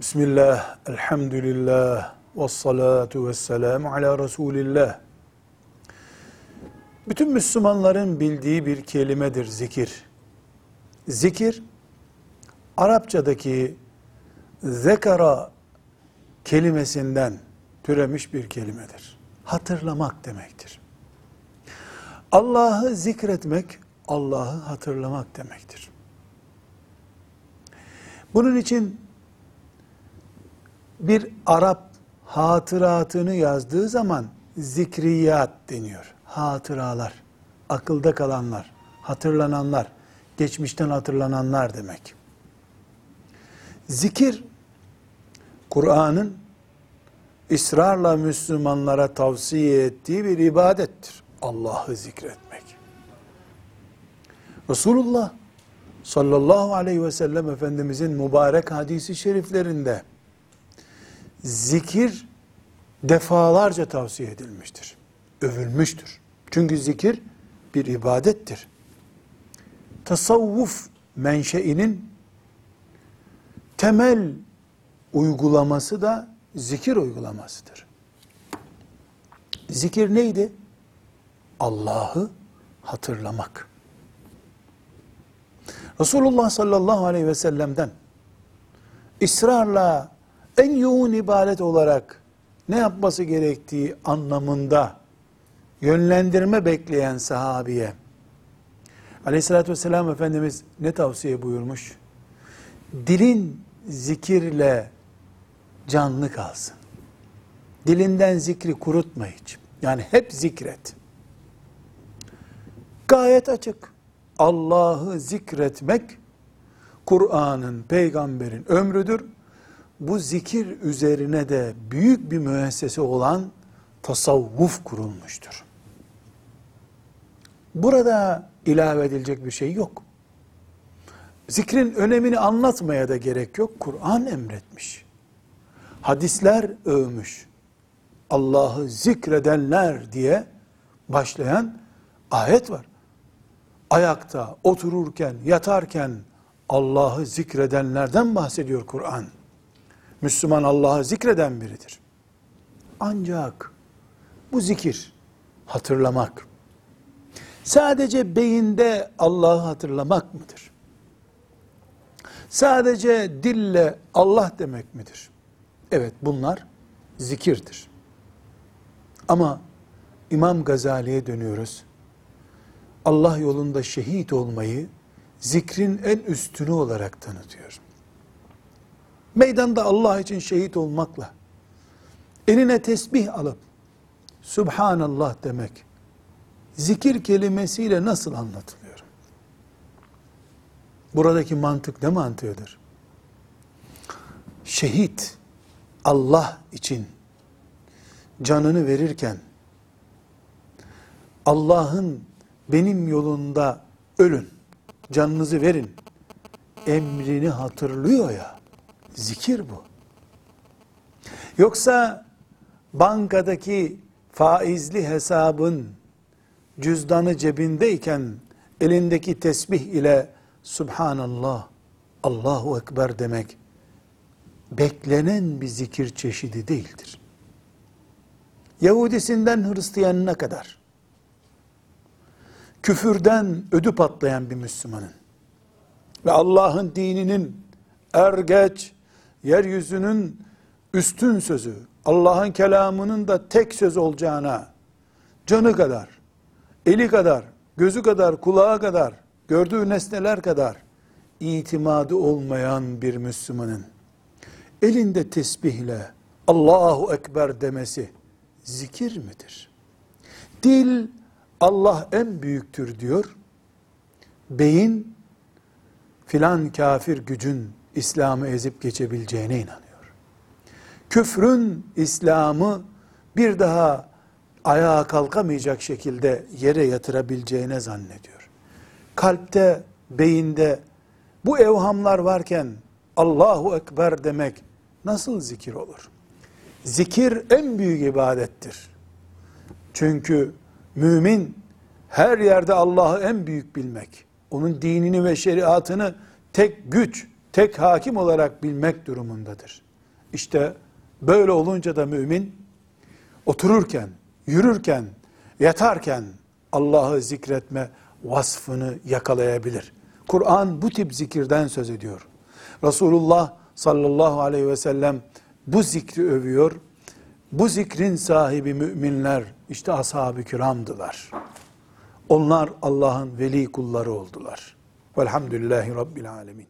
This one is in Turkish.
Bismillah, elhamdülillah, ve salatu ve selamu ala Resulillah. Bütün Müslümanların bildiği bir kelimedir zikir. Zikir, Arapçadaki zekara kelimesinden türemiş bir kelimedir. Hatırlamak demektir. Allah'ı zikretmek, Allah'ı hatırlamak demektir. Bunun için bir Arap hatıratını yazdığı zaman zikriyat deniyor. Hatıralar, akılda kalanlar, hatırlananlar, geçmişten hatırlananlar demek. Zikir, Kur'an'ın ısrarla Müslümanlara tavsiye ettiği bir ibadettir. Allah'ı zikretmek. Resulullah sallallahu aleyhi ve sellem Efendimizin mübarek hadisi şeriflerinde zikir defalarca tavsiye edilmiştir. Övülmüştür. Çünkü zikir bir ibadettir. Tasavvuf menşeinin temel uygulaması da zikir uygulamasıdır. Zikir neydi? Allah'ı hatırlamak. Resulullah sallallahu aleyhi ve sellem'den ısrarla en yoğun ibadet olarak ne yapması gerektiği anlamında yönlendirme bekleyen sahabiye aleyhissalatü vesselam Efendimiz ne tavsiye buyurmuş? Dilin zikirle canlı kalsın. Dilinden zikri kurutma hiç. Yani hep zikret. Gayet açık. Allah'ı zikretmek Kur'an'ın, peygamberin ömrüdür bu zikir üzerine de büyük bir müessese olan tasavvuf kurulmuştur. Burada ilave edilecek bir şey yok. Zikrin önemini anlatmaya da gerek yok. Kur'an emretmiş. Hadisler övmüş. Allah'ı zikredenler diye başlayan ayet var. Ayakta, otururken, yatarken Allah'ı zikredenlerden bahsediyor Kur'an. Müslüman Allah'ı zikreden biridir. Ancak bu zikir, hatırlamak, sadece beyinde Allah'ı hatırlamak mıdır? Sadece dille Allah demek midir? Evet bunlar zikirdir. Ama İmam Gazali'ye dönüyoruz. Allah yolunda şehit olmayı zikrin en üstünü olarak tanıtıyor meydanda Allah için şehit olmakla, eline tesbih alıp, Subhanallah demek, zikir kelimesiyle nasıl anlatılıyor? Buradaki mantık ne mantığıdır? Şehit, Allah için canını verirken, Allah'ın benim yolunda ölün, canınızı verin, emrini hatırlıyor ya, Zikir bu. Yoksa bankadaki faizli hesabın cüzdanı cebindeyken elindeki tesbih ile Subhanallah, Allahu Ekber demek beklenen bir zikir çeşidi değildir. Yahudisinden Hristiyanına kadar küfürden ödü patlayan bir Müslümanın ve Allah'ın dininin er geç yeryüzünün üstün sözü, Allah'ın kelamının da tek söz olacağına, canı kadar, eli kadar, gözü kadar, kulağı kadar, gördüğü nesneler kadar itimadı olmayan bir Müslümanın elinde tesbihle Allahu Ekber demesi zikir midir? Dil Allah en büyüktür diyor. Beyin filan kafir gücün İslam'ı ezip geçebileceğine inanıyor. Küfrün İslam'ı bir daha ayağa kalkamayacak şekilde yere yatırabileceğine zannediyor. Kalpte, beyinde bu evhamlar varken Allahu Ekber demek nasıl zikir olur? Zikir en büyük ibadettir. Çünkü mümin her yerde Allah'ı en büyük bilmek, onun dinini ve şeriatını tek güç, tek hakim olarak bilmek durumundadır. İşte böyle olunca da mümin otururken, yürürken, yatarken Allah'ı zikretme vasfını yakalayabilir. Kur'an bu tip zikirden söz ediyor. Resulullah sallallahu aleyhi ve sellem bu zikri övüyor. Bu zikrin sahibi müminler işte ashab-ı kiramdılar. Onlar Allah'ın veli kulları oldular. Velhamdülillahi Rabbil alemin.